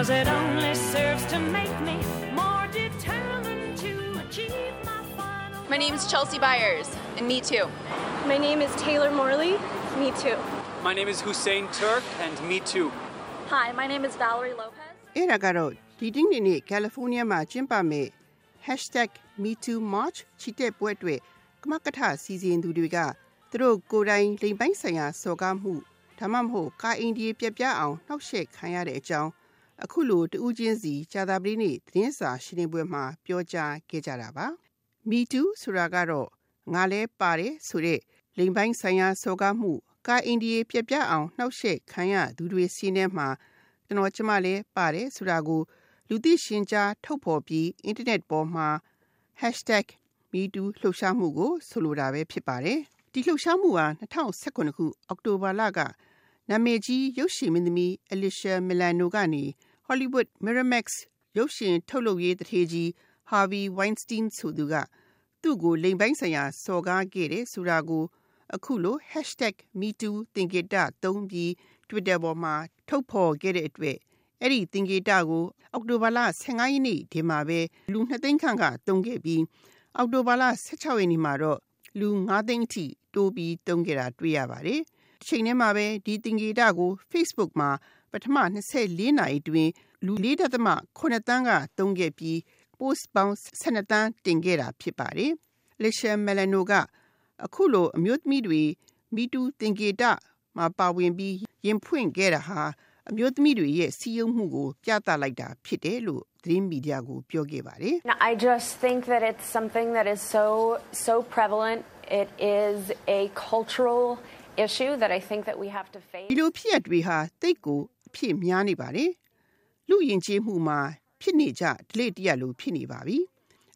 Cause it only serves to make me more determined to achieve my final My name is Chelsea Byers, and me too. My name is Taylor Morley. Me too. My name is Hussein Turk, and me too. Hi, my name is Valerie Lopez. အဲ့ဒါကတော့ဒီတင်းနေနေ့ကယ်လီဖိုးနီးယားမှာကျင်းပမယ့် #MeTooMarch ချီတက်ပွဲအတွက်ကမကထစီစဉ်သူတွေကသူတို့ကိုယ်တိုင်လိမ်ပိုင်းဆိုင်ရာစော်ကားမှုဒါမှမဟုတ်ကာအင်ဒီပြက်ပြအောင်နှောက်ယှက်ခံရတဲ့အကြောင်း အခုလိုတူးချင်းစီဂျာတာပရိနေ့သတင်းစာရှင်းလင်းပွဲမှာပြောကြားခဲ့ကြတာပါ Me Too ဆိုတာကတော့ငါလဲပါတယ်ဆိုတဲ့လိမ်ပိုင်းဆိုင်ရာစော်ကားမှုကာအင်ဒီပြက်ပြအောင်နှောက်ယှက်ခံရသူတွေစီးထဲမှာကျွန်တော်ကျမလည်းပါတယ်ဆိုတာကိုလူသိရှင်ကြားထုတ်ဖော်ပြီးအင်တာနက်ပေါ်မှာ #MeToo လှုပ်ရှားမှုကိုဆိုလိုတာပဲဖြစ်ပါတယ်။ဒီလှုပ်ရှားမှုဟာ2019ခုအောက်တိုဘာလကနာမည်ကြီးရုပ်ရှင်မင်းသမီး Alicia Milano ကနေ Hollywood Miramax ရုပ်ရှင်ထုတ်လုပ်ရေးတထေကြီး Harvey Weinstein ဆိုသူကသူ့ကိုလိမ်ပိုင်းဆိုင်ရာစော်ကားခဲ့တယ်ဆိုတာကိုအခုလို #MeToo သင်္ကေတသုံးပြီး Twitter ပေါ်မှာထုတ်ဖော်ခဲ့တဲ့အတွက်အဲ့ဒီသင်္ကေတကိုအောက်တိုဘာလ15ရက်နေ့ဒီမှာပဲလူ2သိန်းခန့်ကတုံးခဲ့ပြီးအောက်တိုဘာလ16ရက်နေ့မှာတော့လူ9သိန်းအထိတိုးပြီးတုံးခဲ့တာတွေ့ရပါတယ်။ချိန်ထဲမှာပဲဒီသင်္ကေတကို Facebook မှာ ပထမ24နာရီတွင် လူ4.8တန်းကတုံးခဲ့ပြီး post ပေါင်း12တန်းတင်ခဲ့တာဖြစ်ပါတယ်။ Lisha Melano ကအခုလိုအမျိုးသမီးတွေ MeToo သင်္ကေတမှာပါဝင်ပြီးရင်ဖွင့်ခဲ့တာဟာအမျိုးသမီးတွေရဲ့စီးရုံးမှုကိုပြသလိုက်တာဖြစ်တယ်လို့သတင်းမီဒီယာကိုပြောခဲ့ပါတယ် Now, I just think that it's something that is so so prevalent. It is a cultural issue that I think that we have to face. ဒီလိုဖြစ်ရတွေဟာတိတ်ကို အဖြစ်များနေပါတယ်လူယဉ်ကျေးမှုမှာဖြစ်နေကြဒလေတရလိုဖြစ်နေပါပြီ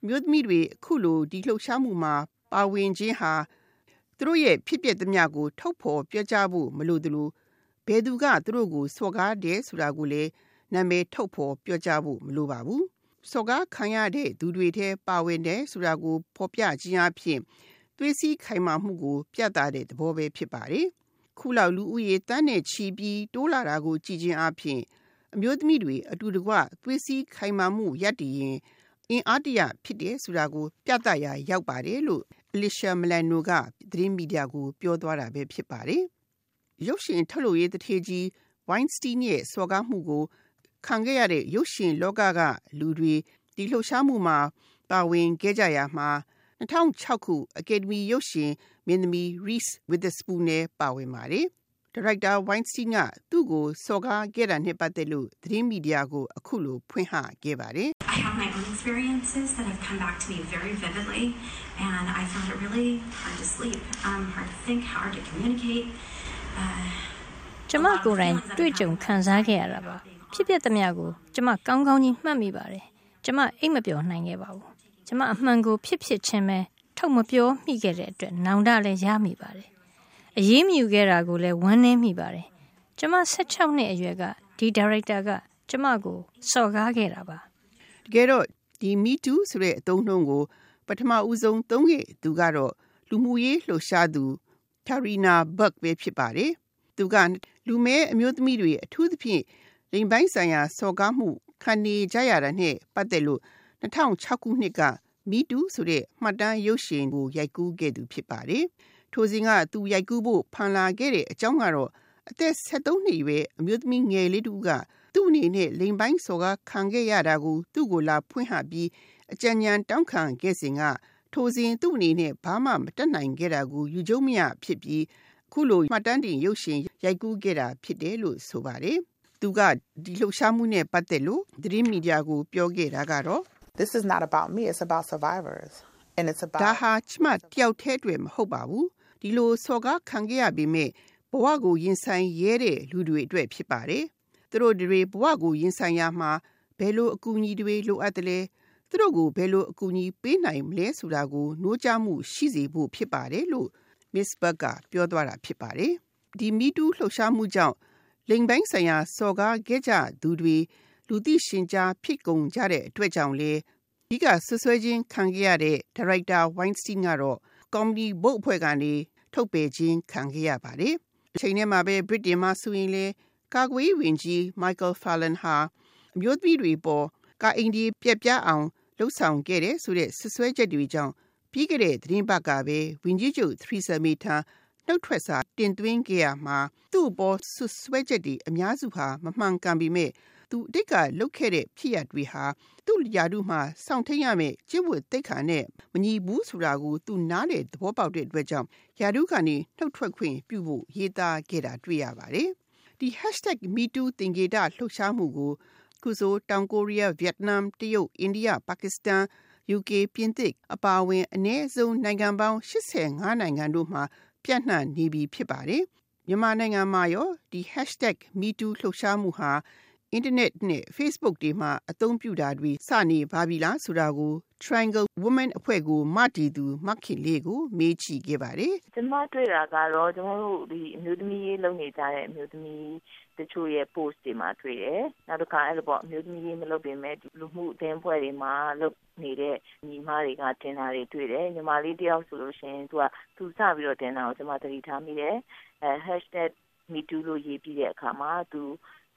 အမျိုးသမီးတွေအခုလိုဒီလှုပ်ရှားမှုမှာပါဝင်ခြင်းဟာသူတို့ရဲ့ဖြစ်ပျက်သမျှကိုထုတ်ဖော်ပြောကြားဖို့မလိုသလိုဘယ်သူကသူတို့ကိုစော်ကားတယ်ဆိုတာကိုလည်းနာမည်ထုတ်ဖော်ပြောကြားဖို့မလိုပါဘူးစော်ကားခံရတဲ့သူတွေထဲပါဝင်တယ်ဆိုတာကိုဖော်ပြခြင်းအဖြစ်သွေးစည်းခိုင်မာမှုကို ပြသတဲ့သဘောပဲဖြစ်ပါတယ် ခုလောက်လူဦးရေတန်းနဲ့ချီပြီးတိုးလာတာကိုကြည်ချင်းအဖြစ်အမျိုးသမီးတွေအတူတကွသွေးစည်းခိုင်မာမှုရပ်တည်ရင်အင်အားတရဖြစ်တယ်ဆိုတာကို ပြသရာရောက်ပါတယ်လို့ Alicia Milano ကသတင်းမီဒီယာကို ပြောသွားတာပဲဖြစ်ပါတယ်။ရုပ်ရှင်ထုတ်လုပ်ရေးတထေကြီး Weinstein ရဲ့စော်ကားမှုကိုခံခဲ့ရတဲ့ရုပ်ရှင်လောကကလူတွေဒီလှုပ်ရှားမှုမှာပါဝင်ခဲ့ကြရမှာ 2006ခုအကယ်ဒမီရုပ်ရှင်မင်းသမီး Reese Witherspoon နဲ့ပါဝင်ပါတယ်။ဒါရိုက်တာ Weinstein ကသူ့ကိုစော်ကားခဲ့တာနဲ့ပတ်သက်လို့သတင်းမီဒီယာကိုအခုလိုဖွင့်ဟခဲ့ပါတယ် I have my own experiences that have come back to me very vividly, and I found it really hard to sleep, um, hard to think, hard to communicate. Uh, ကျမကိုယ်တိုင်တွေ့ကြုံခံစားခဲ့ရတာပါဖြစ်ပျက်သမျှကိုကျမကောင်းကောင်းကြီးမှတ်မိပါတယ်ကျမအိတ်မပျော်နိုင်ခဲ့ပါဘူး ကျမအမှန်ကိုဖြစ်ဖြစ်ချင်းပဲထုတ်မပြောမိခဲ့တဲ့အတွက်နောင်တလည်းရမိပါတယ်အရေးမယူခဲ့တာကိုလည်းဝမ်းနည်းမိပါတယ်ကျမ16နှစ်အရွယ်ကဒီဒါရိုက်တာက ကျမကိုစော်ကားခဲ့တာပါ။တကယ်တော့ဒီ Me Too ဆိုတဲ့အသုံးနှုန်းကို ပထမဦးဆုံးသုံးခဲ့သူကတော့လူမှုရေးလှုပ်ရှားသူ Tarina Buck ပဲဖြစ်ပါတယ်။သူကလူမဲအမျိုးသမီးတွေအထူးသဖြင့်လိင်ပိုင်းဆိုင်ရာစော်ကားမှုခံနေကြရတာနဲ့ပတ်သက်လို့ 2006ခုနှစ်က Me Too ဆိုတဲ့မှတ်တမ်းရုပ်ရှင်ကိုရိုက်ကူးခဲ့သူဖြစ်ပါတယ်။ထိုစဉ်ကသူရိုက်ကူးဖို့ဖန်လာခဲ့တဲ့အကြောင်းကတော့အသက်73နှစ်အရွယ်အမျိုးသမီးငယ်လေးတူကသူ့အနေနဲ့လိင်ပိုင်းစော်ကားခံခဲ့ရတာကိုသူ့ကိုလာဖွင့်ဟပြီးအကြံဉာဏ်တောင်းခံခဲ့စဉ်ကထိုစဉ်သူ့အနေနဲ့ဘာမှမတတ်နိုင်ခဲ့တာကိုယူကျုံမရဖြစ်ပြီးခုလိုမှတ်တမ်းတင်ရုပ်ရှင်ရိုက်ကူးခဲ့တာဖြစ်တယ်လို့ဆိုပါတယ်။သူကဒီလှုပ်ရှားမှုနဲ့ပတ်သက်လို့သတင်းမီဒီယာကိုပြောခဲ့တာကတော့ This is not about me, it's about survivors. And it's about ဒါဟာကျမတယောက်တည်းအတွက်မဟုတ်ပါဘူးဒီလိုစော်ကားခံခဲ့ရပေမဲ့ဘဝကိုရင်ဆိုင်ရဲတဲ့လူတွေအတွက်ဖြစ်ပါတယ်သူတို့တွေဘဝကိုရင်ဆိုင်ရမှာဘယ်လိုအကူအညီတွေလိုအပ်တယ်လဲသူတို့ကိုဘယ်လိုအကူအညီပေးနိုင်မလဲဆိုတာကိုနှိုးကြားမှုရှိစေဖို့ဖြစ်ပါတယ်လို့ Miss Buck ကပြောသွားတာဖြစ်ပါတယ်ဒီ Me Too လှုပ်ရှားမှုကြောင့်လိင်ပိုင်းဆိုင်ရာစော်ကားခဲ့ကြသူတွေ လူသိရှင်ကြားဖြစ်ကုန်ကြတဲ့အတွက်ကြောင့်လေဒီကဆွဆွဲခြင်းခံခဲ့ရတဲ့ဒါရိုက်တာ Weinstein ကတော့ comedy ဘုတ်အဖွဲ့ကနေထုတ်ပယ်ခြင်းခံခဲ့ရပါတယ်။အချိန်ထဲမှာပဲ Britain မှာဆိုရင်လေကာကွယ်ရေးဝန်ကြီး Michael Fallon ဟာအမျိုးသမီးတွေပေါ်ကာအိန္ဒိယပြက်ပြားအောင်လှုပ်ဆောင်ခဲ့တဲ့ဆိုတဲ့ဆွဆွဲချက်တွေကြောင့်ပြီးခဲ့တဲ့သတင်းပတ်ကပဲဝင်ကြီးချုပ်သရီဆာမေထာနှုတ်ထွက်စာတင်သွင်းခဲ့ရမှာသူ့ဘောဆွဆွဲချက်တွေအများစုဟာမမှန်ကန်ပေမဲ့ သူအတိတ်ကလုပ်ခဲ့တဲ့ဖြစ်ရပ်တွေဟာသူ့ယာတုမှာစောင့်ထိန်ရမယ့်ကျင့်ဝတ်တိတ်ခါနဲ့မညီဘူးဆိုတာကိုသူနားလေသဘောပေါက်တဲ့အတွက်ကြောင့်ယာတုကနေနှုတ်ထွက်ခွင့်ပြုဖို့ရေးသားခဲ့တာတွေ့ရပါတယ်။ဒီ #MeToo သင်္ကေတလှုပ်ရှားမှုကိုကုဆိုတောင်ကိုရီးယား၊ဗီယက်နမ်၊တရုတ်၊အိန္ဒိယ၊ပါကစ္စတန်၊ UK ပြင်သစ်အပါအဝင်အနည်းဆုံးနိုင်ငံပေါင်း85နိုင်ငံတို့မှာပြန့်နှံ့နေပြီဖြစ်ပါတယ်။မြန်မာနိုင်ငံမှာရောဒီ #MeToo လှုပ်ရှားမှုဟာ အင်တာနက်နဲ့ Facebook တွေမှာအသုံးပြုတာတွေစနေပါပြီလားဆိုတာကို Triangle Women အဖွဲ့ကိုမတည်သူမခင်လေးကိုမေးချီခဲ့ပါတယ်။ကျမတွေ့တာကတော့ကျမတို့ဒီအမျိုးသမီးရေးလုပ်နေကြတဲ့အမျိုးသမီးတချို့ရဲ့ post တွေမှာတွေ့တယ်။နောက်တစ်ခါအဲ့လိုပေါ့အမျိုးသမီးရေးမလုပ်ပေမဲ့လူမှုအသင်းအဖွဲ့တွေမှာလုပ်နေတဲ့ညီမတွေကတင်တာတွေတွေ့တယ်။ညီမလေးတယောက်ဆိုလို့ရှိရင်သူကသူစပြီးတော့တင်တာကိုကျမသတိထားမိတယ်။အဲ #metoo လို့ရေးပြီးတဲ့အခါမှာသူ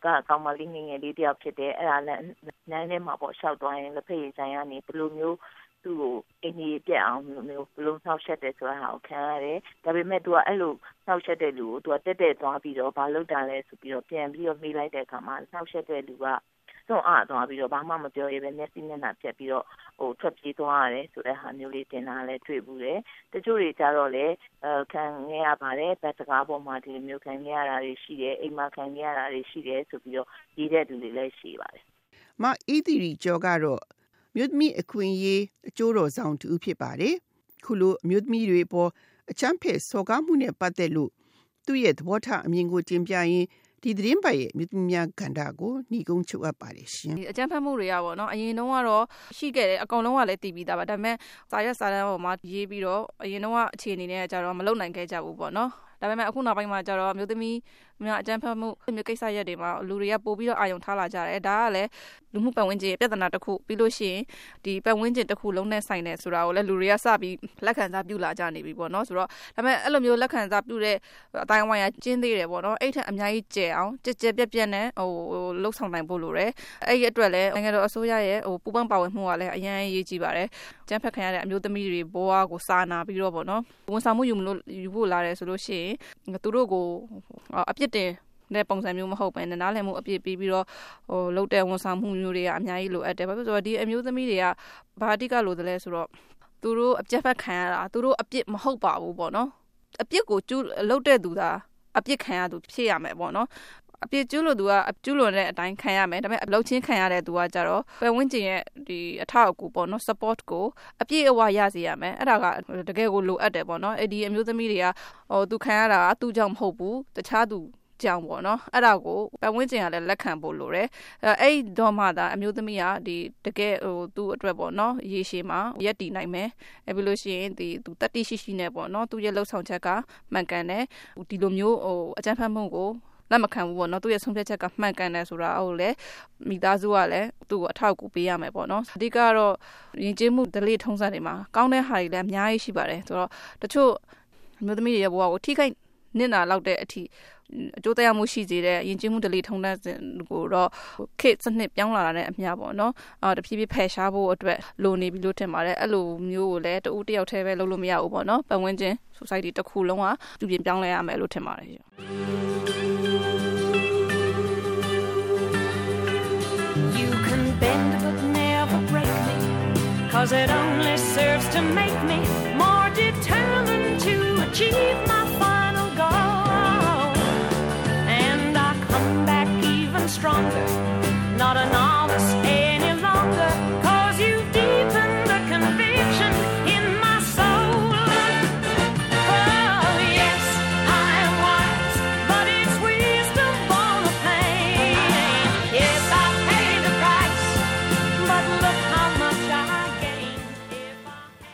ကကောင်မလေးငယ်ငယ်လေးတယောက်ဖြစ်တယ်အဲ့ဒါလည်းနန်းထဲမှာပေါ့ရှောက်သွားရင်လက်ဖက်ရည်ဆိုင်ကနေဘယ်လိုမျိုးသူ့ကိုအင်းကြီးပြက်အောင်မျိုးမျိုးဘလုံးနှောက်ရှက်တယ်ဆိုတာဟာကိုခံရတယ်ဒါပေမဲ့ तू ကအဲ့လိုနှောက်ရှက်တဲ့လူကို तू ကတက်တက်သွားပြီးတော့ဘာလုပ်တာလဲဆိုပြီးတော့ပြန်ပြီးတော့မေးလိုက်တဲ့အခါမှာနှောက်ရှက်တဲ့လူက စွန့်အားသွားပြီးတော့ဘာမှမပြောရပဲမျက်စိမျက်နှာပြက်ပြီးတော့ဟိုထွက်ပြေးသွားရတယ်ဆိုတဲ့ဟာမျိုးလေးတင်တာလည်းတွေ့ဘူးတယ်တချို့တွေကြတော့လေအဲခံခဲ့ရပါတယ်ဗတ်စကားပေါ်မှာဒီလိုမျိုးခံခဲ့ရတာတွေရှိတယ်အိမ်မှာခံခဲ့ရတာတွေရှိတယ်ဆိုပြီးတော့ရေးတဲ့လူတွေလည်းရှိပါတယ်မအီသီရီကျော်ကတော့မြို့သမီးအခွင့်အရေးအကျိုးတော်ဆောင်တူဖြစ်ပါတယ်ခုလိုမြို့သမီးတွေပေါ်အချမ်းဖက်စော်ကားမှုနဲ့ပတ်သက်လို့သူ့ရဲ့သဘောထားအမြင်ကိုတင်ပြရင်း ဒီသတင်းပတ်ရဲ့မြို့သမီးများကဏ္ဍကိုနှီးကုန်းချုပ်အပ်ပါတယ်ရှင်ဒီအကြမ်းဖက်မှုတွေကပေါ့နော်အရင်တုန်းကတော့ရှိခဲ့တယ်အကောင်လုံးကလည်းတည်ပြီးသားပါဒါပေမဲ့စာရက်စာတမ်းပေါ်မှာရေးပြီးတော့အရင်တုန်းကအခြေအနေနဲ့ကြတော့မလုံနိုင်ခဲ့ကြဘူးပေါ့နော် ဒါပေမဲ့အခုနောက်ပိုင်းမှာကျတော့မျိုးသမီးများအကြမ်းဖက်မှုမျိုးကိစ္စရက်တွေမှာလူတွေကပို့ပြီးတော့အာရုံထားလာကြတယ်ဒါကလည်းလူမှုပတ်ဝန်းကျင်ရဲ့ပြဿနာတစ်ခုပြီးလို့ရှိရင်ဒီပတ်ဝန်းကျင်တစ်ခုလုံးနဲ့ဆိုင်တယ်ဆိုတာကိုလည်းလူတွေကစပြီးလက်ခံစားပြုလာကြနေပြီပေါ့နော်ဆိုတော့ဒါပေမဲ့အဲ့လိုမျိုးလက်ခံစားပြုတဲ့အတိုင်းဝိုင်းကကျင်းသေးတယ်ပေါ့နော်အဲ့ထက်အများကြီးကျယ်အောင်ကြက်ကြက်ပြက်ပြက်နဲ့ဟိုလှုပ်ဆောင်နိုင်ဖို့လိုတယ်အဲ့ဒီအတွက်လည်းနိုင်ငံတော်အစိုးရရဲ့ဟိုပူပန်းပါဝင်မှုကလည်းအရင်အရေးကြီးပါတယ်ကျန်းဖက်ခံရတဲ့အမျိုးသမီးတွေဘဝကိုစာနာပြီးတော့ပေါ့နော်ဝန်ဆောင်မှုယူမလို့ယူဖို့လာတယ်ဆိုလို့ရှိရင်သူတို့ကိုအပြစ်တင်တဲ့ပုံစံမျိုးမဟုတ်ပဲနဲ့နားလည်မှုအပြည့်ပြီးပြီးတော့ဟိုလုတ်တဲ့ဝန်ဆောင်မှုမျိုးတွေကအများကြီးလိုအပ်တယ်ဘာဖြစ်လို့ဆိုတော့ဒီအမျိုးသမီးတွေကဘာအတိကလိုသလဲဆိုတော့သူတို့အပြက်ဖက်ခံရတာသူတို့အပြစ်မဟုတ်ပါဘူးပေါ့နော်အပြစ်ကိုကျူးလုတ်တဲ့သူသာအပြစ်ခံရသူဖြစ်ရမယ်ပေါ့နော် အပြစ်ကျူးလို့သူကကျူးလွန်တဲ့အတိုင်းခံရမယ်ဒါပေမဲ့အလုပ်ချင်းခံရတဲ့သူကကြတော့ပတ်ဝန်းကျင်ရဲ့ဒီအထောက်အကူပေါ့နော် support ကိုအပြည့်အဝရစေရမယ်အဲ့ဒါကတကယ်ကိုလိုအပ်တယ်ပေါ့နော်အဲ့ဒီအမျိုးသမီးတွေကဟိုသူခံရတာကသူ့ကြောင့်မဟုတ်ဘူးတခြားသူကြောင်ပေါ့နော်အဲ့ဒါကိုပတ်ဝန်းကျင်ကလည်းလက်ခံဖို့လိုတယ်အဲ့အဲ့တော့မှသာအမျိုးသမီးကဒီတကယ်ဟိုသူ့အတွက်ပေါ့နော်ရေရှည်မှာရက်တည်နိုင်မယ်အဲ့ပြီးလို့ရှိရင်ဒီသူတတိရှိရှိနဲ့ပေါ့နော်သူရဲ့လှုပ်ဆောင်ချက်ကမှန်ကန်တယ်ဒီလိုမျိုးဟိုအကြမ်းဖက်မှုကို လက်မခံဘူးပေါ့နော်သူရဲ့ဆုံးဖြတ်ချက်ကမှန်ကန်တယ်ဆိုတာဟုတ်လေမိသားစုကလည်းသူ့ကိုအထောက်အကူပေးရမယ်ပေါ့နော်အဓိကတော့ယဉ်ကျေးမှုဒလိထုံးစံတွေမှာကောင်းတဲ့ဟာတွေလည်းအများကြီးရှိပါတယ်ဆိုတော့တချို့မျိုးသမီးတွေရဲ့ဘဝကိုထိခိုက်နစ်နာလောက်တဲ့အထိအကျိုးတရားမှုရှိစေတဲ့ယဉ်ကျေးမှုဒလိထုံးတမ်းစဉ်ကိုတော့ခေတ်စနစ်ပြောင်းလာတာနဲ့အမျှပေါ့နော်အာတဖြည်းဖြည်းဖယ်ရှားဖို့အတွက်လိုနေပြီလို့ထင်ပါတယ်အဲ့လိုမျိုးကိုလည်းတဦးတယောက်တည်းပဲလုပ်လို့မရဘူးပေါ့နော်ပတ်ဝန်းကျင် society တစ်ခုလုံးကပြုပြင်ပြောင်းလဲရမယ်လို့ထင်ပါတယ် You can bend but never break me, cause it only serves to make me